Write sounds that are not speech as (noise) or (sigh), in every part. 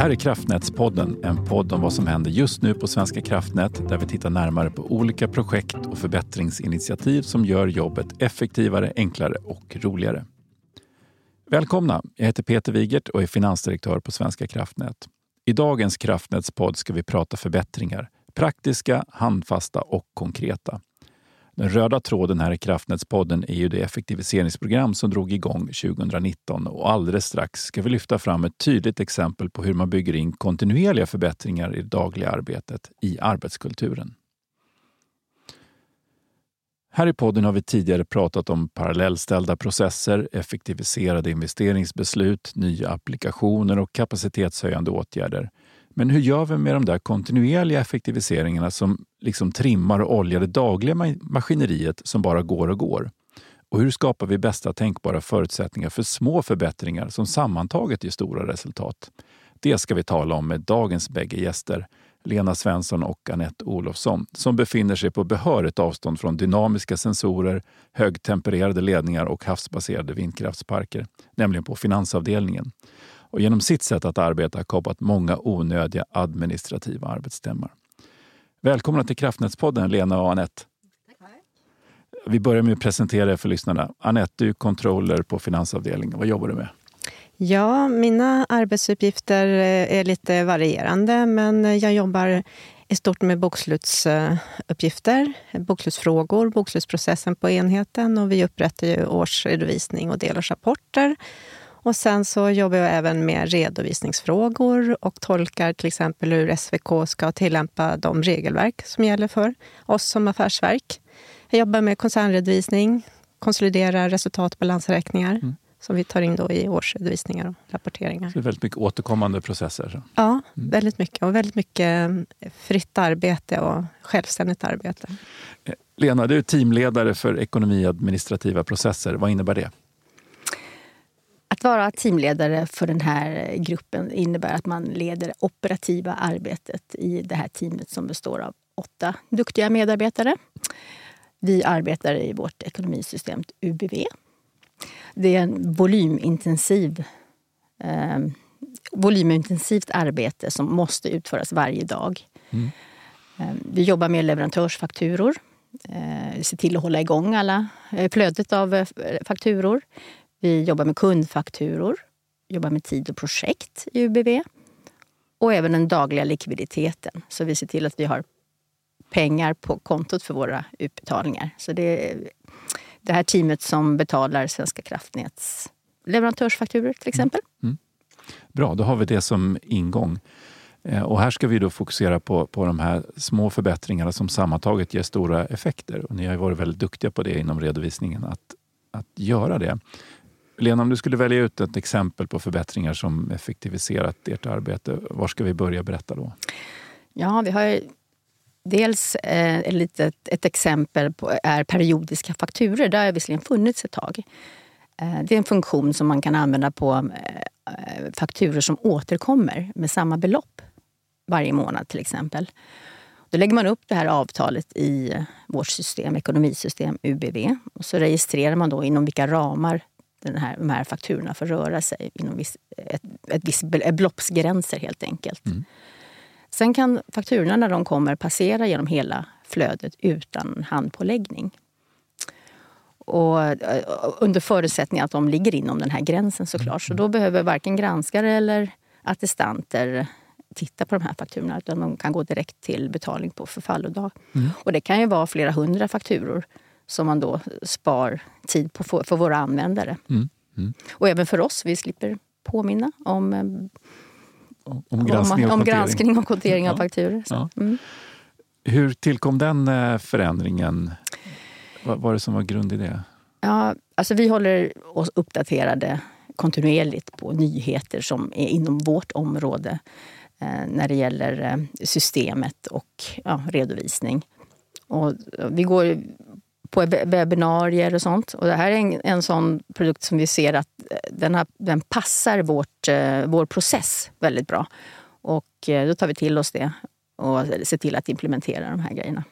Det här är Kraftnätspodden, en podd om vad som händer just nu på Svenska kraftnät där vi tittar närmare på olika projekt och förbättringsinitiativ som gör jobbet effektivare, enklare och roligare. Välkomna! Jag heter Peter Wigert och är finansdirektör på Svenska kraftnät. I dagens Kraftnätspodd ska vi prata förbättringar. Praktiska, handfasta och konkreta. Den röda tråden här i Kraftnätspodden är ju det effektiviseringsprogram som drog igång 2019 och alldeles strax ska vi lyfta fram ett tydligt exempel på hur man bygger in kontinuerliga förbättringar i det dagliga arbetet i arbetskulturen. Här i podden har vi tidigare pratat om parallellställda processer, effektiviserade investeringsbeslut, nya applikationer och kapacitetshöjande åtgärder. Men hur gör vi med de där kontinuerliga effektiviseringarna som liksom trimmar och oljar det dagliga maskineriet som bara går och går? Och hur skapar vi bästa tänkbara förutsättningar för små förbättringar som sammantaget ger stora resultat? Det ska vi tala om med dagens bägge gäster, Lena Svensson och Annette Olofsson, som befinner sig på behörigt avstånd från dynamiska sensorer, högtempererade ledningar och havsbaserade vindkraftsparker, nämligen på finansavdelningen och genom sitt sätt att arbeta kapat många onödiga administrativa arbetstimmar. Välkomna till Kraftnätspodden Lena och Anette. Vi börjar med att presentera er för lyssnarna. Anette, du är controller på finansavdelningen. Vad jobbar du med? Ja, mina arbetsuppgifter eh, är lite varierande, men eh, jag jobbar i stort med bokslutsuppgifter, eh, bokslutsfrågor, bokslutsprocessen på enheten och vi upprättar ju årsredovisning och delårsrapporter och sen så jobbar jag även med redovisningsfrågor och tolkar till exempel hur SVK ska tillämpa de regelverk som gäller för oss som affärsverk. Jag jobbar med koncernredovisning, konsoliderar resultat och balansräkningar mm. som vi tar in då i årsredovisningar och rapporteringar. Så det är väldigt mycket återkommande processer? Så. Ja, mm. väldigt mycket. Och väldigt mycket fritt arbete och självständigt arbete. Eh, Lena, du är teamledare för ekonomiadministrativa processer. Vad innebär det? Att vara teamledare för den här gruppen innebär att man leder det operativa arbetet i det här teamet som består av åtta duktiga medarbetare. Vi arbetar i vårt ekonomisystem UBV. Det är en volymintensiv, eh, volymintensivt arbete som måste utföras varje dag. Mm. Eh, vi jobbar med leverantörsfakturor. Eh, ser till att hålla igång alla eh, flödet av eh, fakturor. Vi jobbar med kundfakturor, jobbar med tid och projekt i UBV och även den dagliga likviditeten. Så vi ser till att vi har pengar på kontot för våra utbetalningar. Så det är det här teamet som betalar Svenska kraftnäts leverantörsfakturor till exempel. Mm. Mm. Bra, då har vi det som ingång. Eh, och här ska vi då fokusera på, på de här små förbättringarna som sammantaget ger stora effekter. Och ni har varit väldigt duktiga på det inom redovisningen, att, att göra det. Lena, om du skulle välja ut ett exempel på förbättringar som effektiviserat ert arbete, var ska vi börja berätta då? Ja, vi har dels eh, ett, litet, ett exempel på är periodiska fakturer. Det har visserligen funnits ett tag. Eh, det är en funktion som man kan använda på eh, fakturer som återkommer med samma belopp varje månad till exempel. Då lägger man upp det här avtalet i vårt system, ekonomisystem UBV. Och så registrerar man då inom vilka ramar den här, de här fakturorna får röra sig inom viss, ett, ett visst beloppsgränser helt enkelt. Mm. Sen kan fakturorna när de kommer passera genom hela flödet utan handpåläggning. Och eh, under förutsättning att de ligger inom den här gränsen såklart. Så då behöver varken granskare eller attestanter titta på de här fakturorna utan de kan gå direkt till betalning på förfallodag. Mm. Och det kan ju vara flera hundra fakturor som man då spar tid på för, för våra användare. Mm. Mm. Och även för oss, vi slipper påminna om, eh, om, om granskning, om, om granskning och kvotering ja. av fakturor. Ja. Mm. Hur tillkom den eh, förändringen? Vad var det som var grund i det? Ja, alltså vi håller oss uppdaterade kontinuerligt på nyheter som är inom vårt område eh, när det gäller systemet och ja, redovisning. Och vi går på webbinarier och sånt. Och det här är en, en sån produkt som vi ser att eh, den, har, den passar vårt, eh, vår process väldigt bra. Och eh, då tar vi till oss det och ser till att implementera de här grejerna.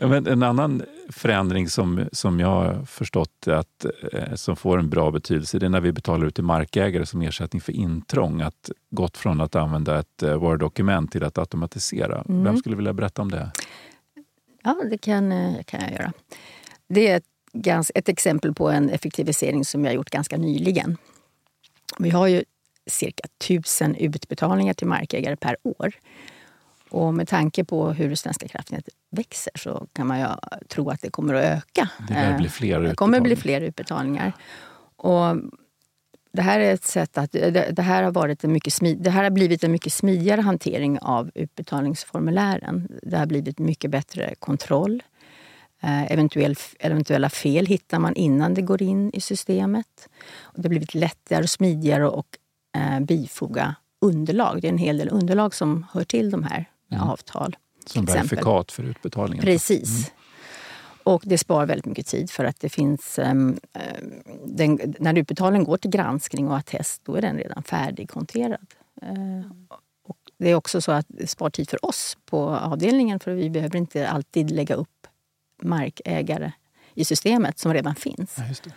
Men en annan förändring som, som jag har förstått att, som får en bra betydelse det är när vi betalar ut till markägare som ersättning för intrång. Att gått från att använda ett Word-dokument till att automatisera. Mm. Vem skulle vilja berätta om det? Ja, det kan, kan jag göra. Det är ett, ett exempel på en effektivisering som vi har gjort ganska nyligen. Vi har ju cirka tusen utbetalningar till markägare per år. Och med tanke på hur Svenska kraftnät växer så kan man ju tro att det kommer att öka. Det bli fler Det kommer bli fler utbetalningar. Och det här är ett sätt att... Det, här har varit en mycket smid, det här har blivit en mycket smidigare hantering av utbetalningsformulären. Det har blivit mycket bättre kontroll. Eh, eventuell, eventuella fel hittar man innan det går in i systemet. Och det har blivit lättare och smidigare att eh, bifoga underlag. Det är en hel del underlag som hör till de här mm. avtal. Som verifikat för utbetalningen? Precis. Mm. Och det sparar väldigt mycket tid för att det finns... Um, den, när utbetalningen går till granskning och attest, då är den redan färdigkonterad. Uh, och det är också så att det sparar tid för oss på avdelningen för vi behöver inte alltid lägga upp markägare i systemet som redan finns. Ja,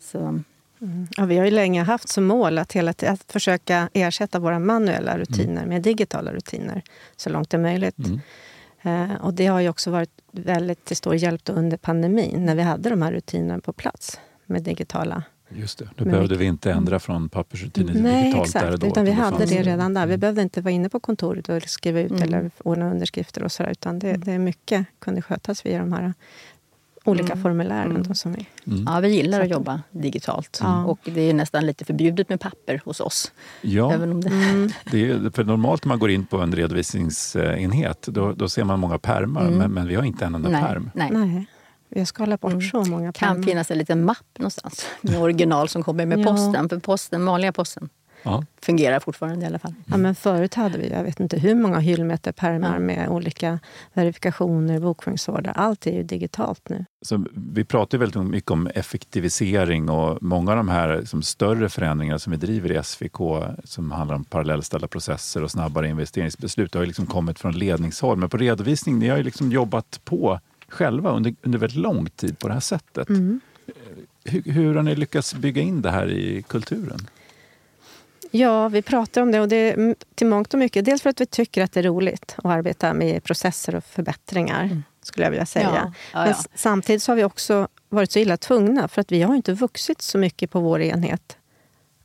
så, Mm. Ja, vi har ju länge haft som mål att, hela att försöka ersätta våra manuella rutiner mm. med digitala rutiner så långt det är möjligt. Mm. Eh, och det har ju också varit väldigt till stor hjälp under pandemin när vi hade de här rutinerna på plats med digitala Just det, då behövde vi inte ändra från pappersrutiner till Nej, digitalt exakt, där och då. Utan vi hade det redan där. Vi mm. behövde inte vara inne på kontoret och skriva ut mm. eller ordna underskrifter och sådär. Utan det, mm. det är mycket kunde skötas via de här olika mm. formulär. Mm. Som vi. Mm. Ja, vi gillar att jobba digitalt. Mm. Och det är nästan lite förbjudet med papper hos oss. Ja, Även om det... Mm. det är, för normalt när man går in på en redovisningsenhet då, då ser man många pärmar mm. men, men, vi har inte en enda nej, pärm. Nej. nej. Vi har skalat bort så många. Det kan finnas en liten mapp någonstans med original som kommer med ja. posten. För posten, vanliga posten ja. fungerar fortfarande i alla fall. Ja, men förut hade vi jag vet inte hur många hyllmeter pärmar ja. med olika verifikationer, bokföringsorder. Allt är ju digitalt nu. Så vi pratar väldigt mycket om effektivisering och många av de här som större förändringarna som vi driver i SVK som handlar om parallellställda processer och snabbare investeringsbeslut har ju liksom kommit från ledningshåll. Men på redovisning, ni har ju liksom jobbat på själva under, under väldigt lång tid på det här sättet. Mm. Hur, hur har ni lyckats bygga in det här i kulturen? Ja, vi pratar om det och det är till mångt och mycket. Dels för att vi tycker att det är roligt att arbeta med processer och förbättringar, mm. skulle jag vilja säga. Ja, ja, Men samtidigt så har vi också varit så illa tvungna, för att vi har inte vuxit så mycket på vår enhet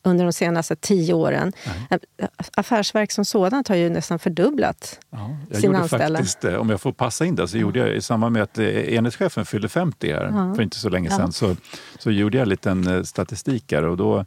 under de senaste tio åren. Nej. Affärsverk som sådant har ju nästan fördubblat ja, jag sina anställda. Faktiskt, om jag får passa in det, så gjorde jag i samband med att eh, enhetschefen fyllde 50 här ja. för inte så länge sedan, så, så gjorde jag en liten eh, statistik här och då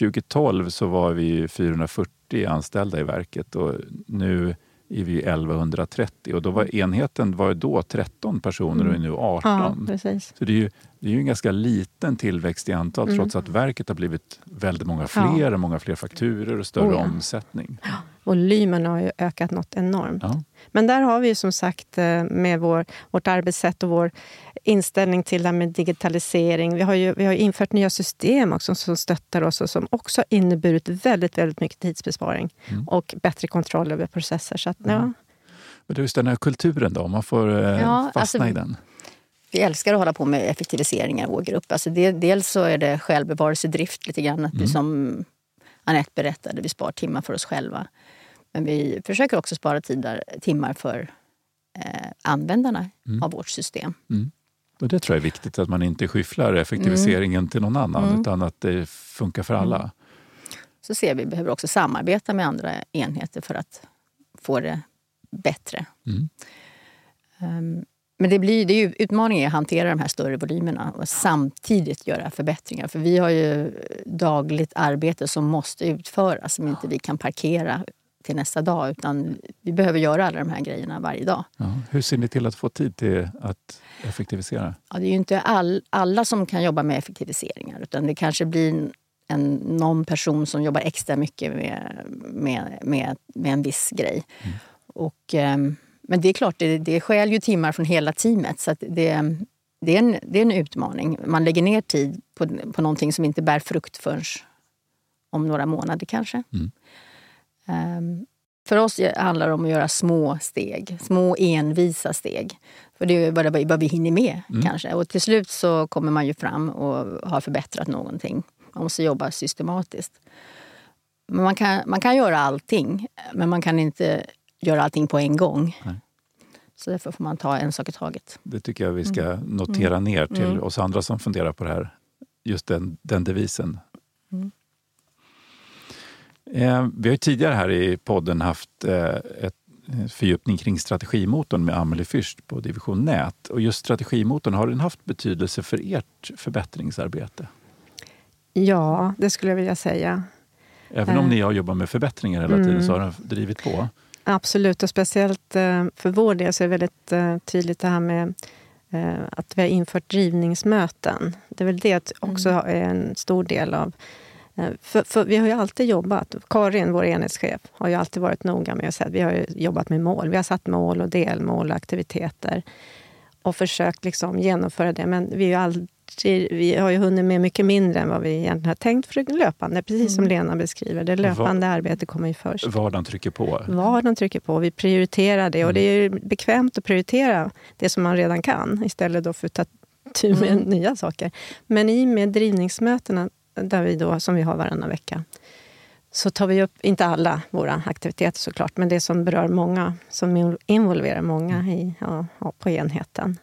2012 så var vi 440 anställda i verket och nu är vi 1130 och då var enheten var då 13 personer och är nu 18. Ja, så det är, ju, det är ju en ganska liten tillväxt i antal mm. trots att verket har blivit väldigt många fler, ja. många fler fakturer och större oh, ja. omsättning. Ja. Volymen har ju ökat något enormt. Ja. Men där har vi ju som sagt eh, med vår, vårt arbetssätt och vår inställning till det här med digitalisering. Vi har ju vi har infört nya system också som stöttar oss och som också inneburit väldigt, väldigt mycket tidsbesparing mm. och bättre kontroll över processer. Så att, mm. ja. Men just den här kulturen då, om man får eh, ja, fastna alltså, i den? Vi älskar att hålla på med effektiviseringar i vår grupp. Alltså det, dels så är det självbevarelsedrift lite grann. Att mm. vi som Anette berättade, vi spar timmar för oss själva. Men vi försöker också spara tidar, timmar för eh, användarna mm. av vårt system. Mm. Och det tror jag är viktigt, att man inte skyfflar effektiviseringen mm. till någon annan mm. utan att det funkar för alla. Mm. Så ser vi behöver också samarbeta med andra enheter för att få det bättre. Um, men det, blir, det är ju utmaningen att hantera de här större volymerna och samtidigt göra förbättringar. För vi har ju dagligt arbete som måste utföras som inte vi kan parkera till nästa dag utan vi behöver göra alla de här grejerna varje dag. Ja, hur ser ni till att få tid till att effektivisera? Ja, det är ju inte all, alla som kan jobba med effektiviseringar utan det kanske blir en, någon person som jobbar extra mycket med, med, med, med en viss grej. Mm. Och, um, men det är klart, det, det skäl ju timmar från hela teamet. Så det, det, är en, det är en utmaning. Man lägger ner tid på, på någonting som inte bär frukt förrän om några månader kanske. Mm. Um, för oss handlar det om att göra små steg, små envisa steg. För det är vad, vad vi hinner med mm. kanske. Och till slut så kommer man ju fram och har förbättrat någonting. Man måste jobba systematiskt. Men man kan, man kan göra allting, men man kan inte göra allting på en gång. Nej. Så därför får man ta en sak i taget. Det tycker jag vi ska mm. notera ner mm. till mm. oss andra som funderar på det här. Just den, den devisen. Mm. Eh, vi har tidigare här i podden haft eh, ett fördjupning kring strategimotorn med Amelie Fürst på Division Nät. Och just strategimotorn, har den haft betydelse för ert förbättringsarbete? Ja, det skulle jag vilja säga. Även om eh. ni har jobbat med förbättringar hela tiden så har den drivit på? Absolut, och speciellt eh, för vår del så är det väldigt eh, tydligt det här med att vi har infört drivningsmöten. Det är väl det också mm. är en stor del av för, för, vi har ju alltid jobbat, Karin, vår enhetschef, har ju alltid varit noga med att säga att vi har jobbat med mål. Vi har satt mål och delmål och aktiviteter och försökt liksom genomföra det. Men vi, är alltid, vi har ju hunnit med mycket mindre än vad vi egentligen har tänkt för det löpande. Precis som mm. Lena beskriver. Det löpande Var, arbetet kommer ju först. Vardagen trycker på? Vardagen trycker på. Vi prioriterar det. Mm. Och det är bekvämt att prioritera det som man redan kan istället då för att ta tur med mm. nya saker. Men i med drivningsmötena där vi då, som vi har varannan vecka, så tar vi upp, inte alla våra aktiviteter såklart, men det som berör många, som involverar många i, ja, på enheten.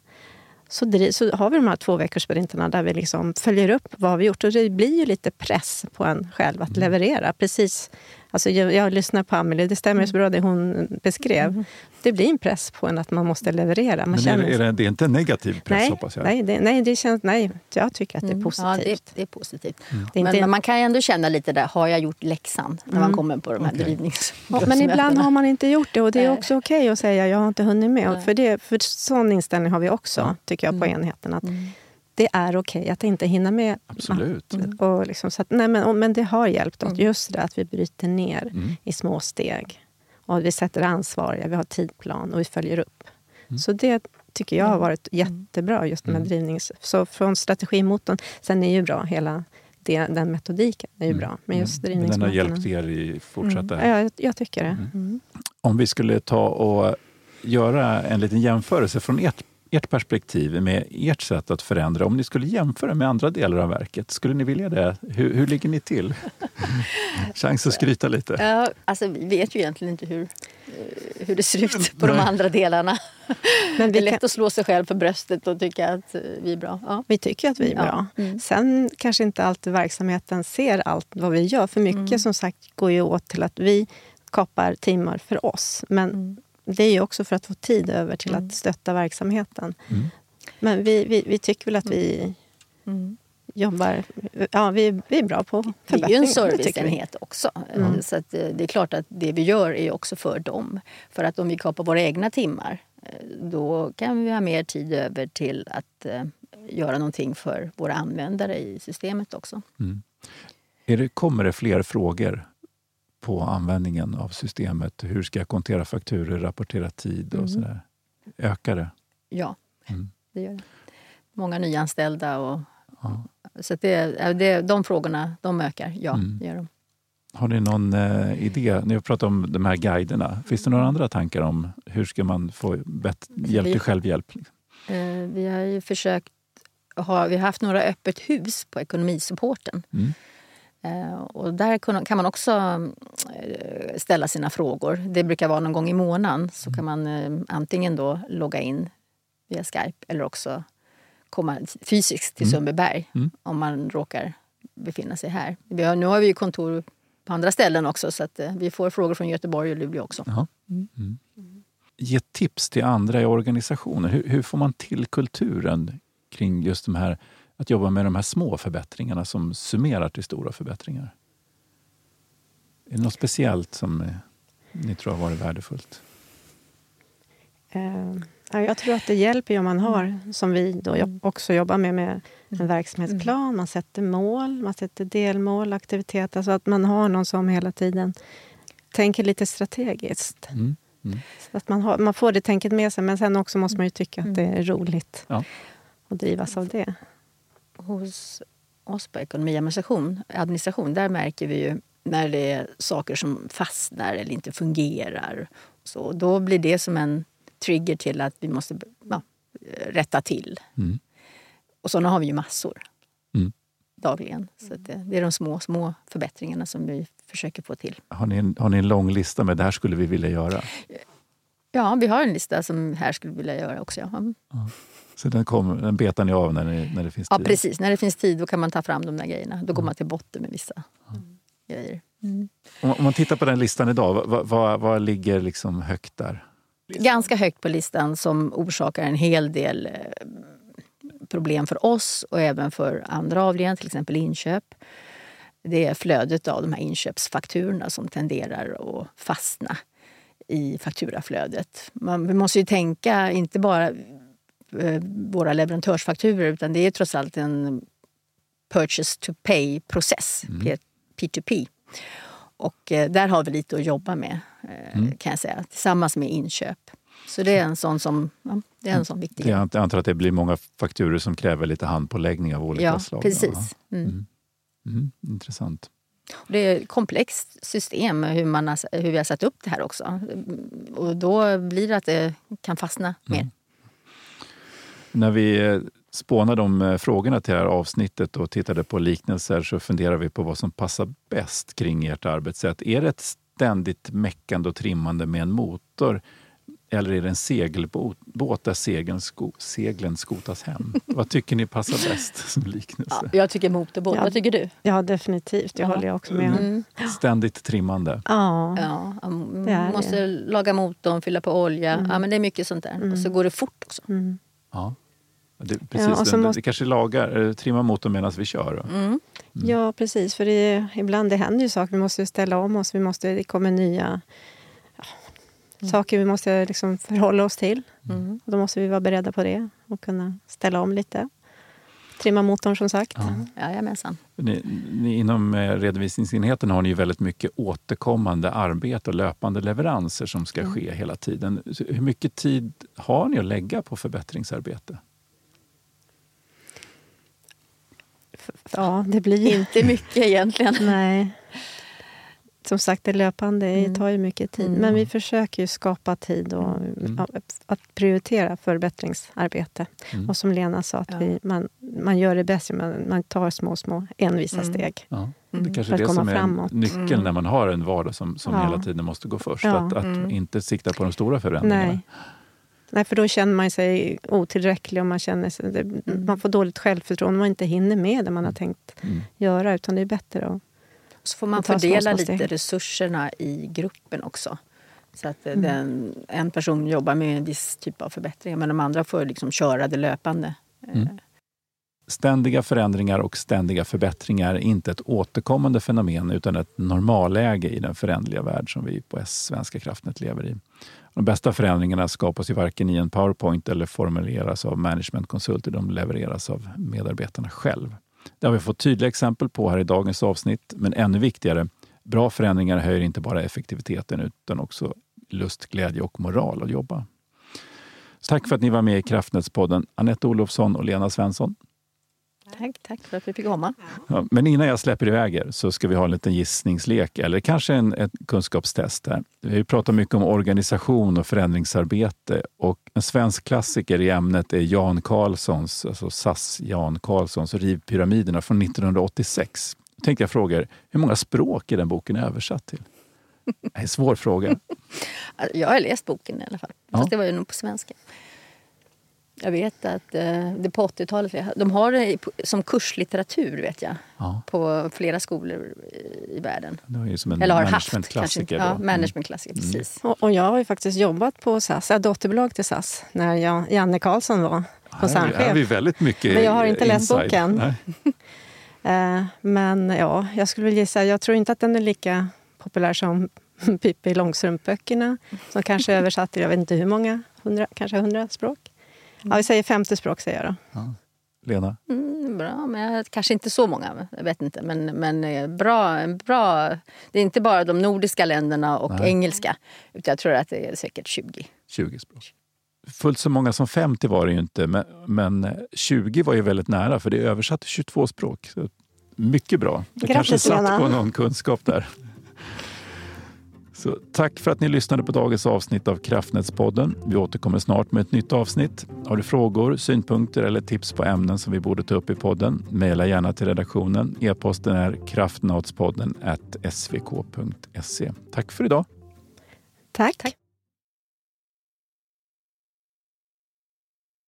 Så, så har vi de här två veckorsprinterna där vi liksom följer upp vad vi gjort. Och det blir ju lite press på en själv att mm. leverera precis Alltså jag, jag lyssnar på Amelie, det stämmer så bra det hon beskrev. Mm. Det blir en press på en att man måste leverera. Man Men känner, är det, det är inte en negativ press nej, hoppas jag? Nej, det, nej, det känns, nej, jag tycker att det är mm. positivt. Ja, det, det är positivt. Mm. Det är men, men, man kan ändå känna lite där, har jag gjort läxan? När man mm. kommer på de här okay. drivnings... Ja, men ibland har man inte gjort det och det är också okej okay att säga jag har inte hunnit med. För, det, för sån inställning har vi också, ja. tycker jag, på mm. enheten. Att mm det är okej okay att inte hinna med. Absolut. Mm. Och liksom, så att, nej, men, men det har hjälpt oss. Mm. Just det att vi bryter ner mm. i små steg. Och vi sätter ansvariga, vi har tidplan och vi följer upp. Mm. Så det tycker jag har varit jättebra, just med mm. drivnings... Så från strategimotorn, sen är ju bra hela det, den metodiken är ju mm. bra. Men just mm. Den har hjälpt er i fortsatta... Mm. Ja, jag, jag, tycker det. Om vi skulle ta och göra en liten jämförelse från ert ert perspektiv med ert sätt att förändra. Om ni skulle jämföra med andra delar av verket, skulle ni vilja det? Hur, hur ligger ni till? (laughs) Chans att skryta lite. Ja, alltså, vi vet ju egentligen inte hur, hur det ser ut på Nej. de andra delarna. (laughs) Men det är lätt kan... att slå sig själv för bröstet och tycka att vi är bra. Ja. Vi tycker att vi är bra. Ja. Mm. Sen kanske inte alltid verksamheten ser allt vad vi gör. För mycket mm. som sagt går ju åt till att vi kapar timmar för oss. Men mm det är ju också för att få tid över till mm. att stötta verksamheten. Mm. Men vi, vi, vi, tycker väl att vi mm. jobbar... Ja, vi, vi är bra på förbättringar. Det är ju en serviceenhet också. Mm. Så att eh, det är klart att det vi gör är också för dem. För att om vi kapar våra egna timmar eh, då kan vi ha mer tid över till att göra någonting för våra användare i systemet också. Mm. Är det, kommer det fler frågor på användningen av systemet. Hur ska jag kontera fakturer, rapportera tid och mm. sådär? Ökar det? Ja, mm. det gör det. Många nyanställda. Och, ja. Så det, det, de frågorna de ökar, ja. Mm. Det gör de. Har ni någon eh, idé? Ni har pratat om de här guiderna. Finns det några andra tankar om hur ska man få hjälp till självhjälp? Eh, vi har ju försökt ha, vi har haft några öppet hus på ekonomisupporten. Mm. Eh, och där kan man också eh, ställa sina frågor. Det brukar vara någon gång i månaden. Så kan man eh, antingen då logga in via Skype eller också komma fysiskt till mm. Sundbyberg mm. om man råkar befinna sig här. Har, nu har vi kontor på andra ställen också så att vi får frågor från Göteborg och Luleå också. Mm. Mm. Ge tips till andra i organisationer. Hur, hur får man till kulturen kring just de här att jobba med de här små förbättringarna som summerar till stora förbättringar? Är det något speciellt som ni tror har varit värdefullt? Uh, jag tror att det hjälper om man har, som vi då också jobbar med, med en mm. verksamhetsplan. Man sätter mål, man sätter delmål, aktiviteter. Så att man har någon som hela tiden tänker lite strategiskt. Mm. Mm. Så att man, har, man får det tänket med sig, men sen också måste man ju tycka att det är roligt ja. att drivas av det hos oss på ekonomi och administration, där märker vi ju när det är saker som fastnar eller inte fungerar. Så då blir det som en trigger till att vi måste ja, rätta till. Mm. Och sådana har vi ju massor. Mm. Dagligen. Så det, det är de små, små förbättringarna som vi försöker få till. Har ni, en, har ni en lång lista med det här skulle vi vilja göra? Ja, vi har en lista som här skulle vilja göra också. Ja, mm. Så den, kom, den betar ni av när, ni, när det finns ja tid? precis. När det finns tid då kan man ta fram de där grejerna. Då går man till botten med vissa grejer. Mm. Om, om man tittar på den listan idag, vad, vad, vad ligger liksom högt där? Ganska högt på listan som orsakar en hel del eh, problem för oss och även för andra avdelningar, till exempel inköp. Det är flödet av de här inköpsfakturorna som tenderar att fastna i fakturaflödet. Man, vi måste ju tänka inte bara eh, våra leverantörsfakturor utan det är trots allt en purchase to pay-process, Mm. P2P. Och eh, där har vi lite att jobba med eh, Mm. kan jag säga, tillsammans med inköp. Så det är en sån, som, ja, det är en sån viktig Jag ant- jag antar att det blir många fakturer som kräver lite handpåläggning av olika Ja, slag. precis. Mm. Mm. Mm, intressant. Det är ett komplext system hur, man har, hur vi har satt upp det här också. Och då blir det att det kan fastna mer. Mm. När vi eh, spånade de eh, frågorna till det här avsnittet och tittade på liknelser så funderade vi på vad som passar bäst kring ert arbetssätt. Är det ett ständigt meckande och trimmande med en motor eller är det en segelbåt där segeln, sko seglen skotas hem? vad tycker ni passar bäst som liknelse? Ja, jag tycker motorbåt. Ja. Vad tycker du? Ja, definitivt. Det Ja. håller jag också med om. Mm. Ständigt trimmande. Ja. Ja, man Det är det. måste laga motorn, fylla på olja. Ja, men det är mycket sånt där. Och så går det fort också. Mm. Ja. Det, precis, och så det, måste- det kanske lagar, eh, trimmar motorn medan vi kör. Mm. ja, precis. För det, ibland det händer ju saker. Vi måste ställa om oss. Vi måste, det kommer nya ja, saker vi måste liksom förhålla oss till. Mm. Och då måste vi vara beredda på det och kunna ställa om lite. Trimma motorn som sagt. Ja. Jajamensan. Ni, ni, inom eh, redovisningsenheten har ni ju väldigt mycket återkommande arbete och löpande leveranser som ska ske hela tiden. Så Hur mycket tid har ni att lägga på förbättringsarbete? Ja, det blir Inte mycket egentligen. Nej. Som sagt, det löpande Mm. tar ju mycket tid. Mm. Men vi försöker ju skapa tid och Mm. ja, att prioritera förbättringsarbete. Mm. Och som Lena sa, att Ja. vi, man, man gör det bäst. Man, man tar små, små envisa Mm. steg. Ja, Mm. Det kanske är det som är framåt. nyckeln Mm. när man har en vardag som, som Ja. hela tiden måste gå först. Ja. Att, att Mm. inte sikta på de stora förändringarna. Nej. Nej, för då känner man sig otillräcklig och man, känner sig, det, Mm. man får dåligt självförtroende. Man inte hinner med det man har tänkt Mm. göra. Utan det är bättre att... Så får man fördela små lite resurserna i gruppen också. Så att eh, Mm. den, en person jobbar med en viss typ av förbättringar men de andra får liksom köra det löpande. Eh, Mm. Ständiga förändringar och ständiga förbättringar är inte ett återkommande fenomen utan ett normalläge i den förändliga värld som vi på S Svenska kraftnät lever i. De bästa förändringarna skapas ju varken i en powerpoint eller formuleras av managementkonsulter. De levereras av medarbetarna själv. Det har vi fått tydliga exempel på här i dagens avsnitt. Men ännu viktigare, bra förändringar höjer inte bara effektiviteten utan också lust, glädje och moral att jobba. Så tack för att ni var med i Kraftnätspodden, Anette Olofsson och Lena Svensson. Tack, tack för att vi fick komma. Ja, men innan jag släpper iväg er så ska vi ha en liten gissningslek eller kanske en, ett kunskapstest. Här. Vi pratat mycket om organisation och förändringsarbete och en svensk klassiker i ämnet är Jan Carlssons, alltså SAS Jan Carlssons Rivpyramiderna från 1986. Då tänkte jag fråga er, hur många språk är den boken översatt till? Det är en svår fråga. (laughs) Jag har läst boken i alla fall. Ja. Fast det var ju nog på svenska. Jag vet att eh, det på 80-talet, de har det som kurslitteratur vet jag. Ja, På flera skolor i, världen. det är ju som en Eller har haft kanske. managementklassiker. Ja, då. Mm. managementklassiker, precis. Och, och jag har ju faktiskt jobbat på SAS, jag är dotterbolag till SAS, när jag, Janne Karlsson var Här, här har koncernchef. vi väldigt mycket Men jag har inte läst boken. (laughs) Eh, men ja, jag skulle väl gissa, jag tror inte att den är lika populär som (laughs) Pippi Långstrump-böckerna. Som kanske är översatt till, jag vet inte hur många, 100, kanske hundra språk. Ja, vi säger 50 språk säger jag då. Lena? Mm, bra, men jag, kanske inte så många. Jag vet inte. Men, men eh, bra, en bra... Det är inte bara de nordiska länderna och Nej. engelska. Utan jag tror att det är säkert 20. 20 språk. Fullt så många som 50 var det ju inte, men, men 20 var ju väldigt nära för det är översatt till 22 språk. Så mycket bra. Jag Grattis, kanske satt Lena. på någon kunskap där. Så, tack för att ni lyssnade på dagens avsnitt av Kraftnätspodden. Vi återkommer snart med ett nytt avsnitt. Har du frågor, synpunkter eller tips på ämnen som vi borde ta upp i podden? Maila gärna till redaktionen. E-posten är kraftnadspodden svk.se. Tack för idag. Tack. Tack.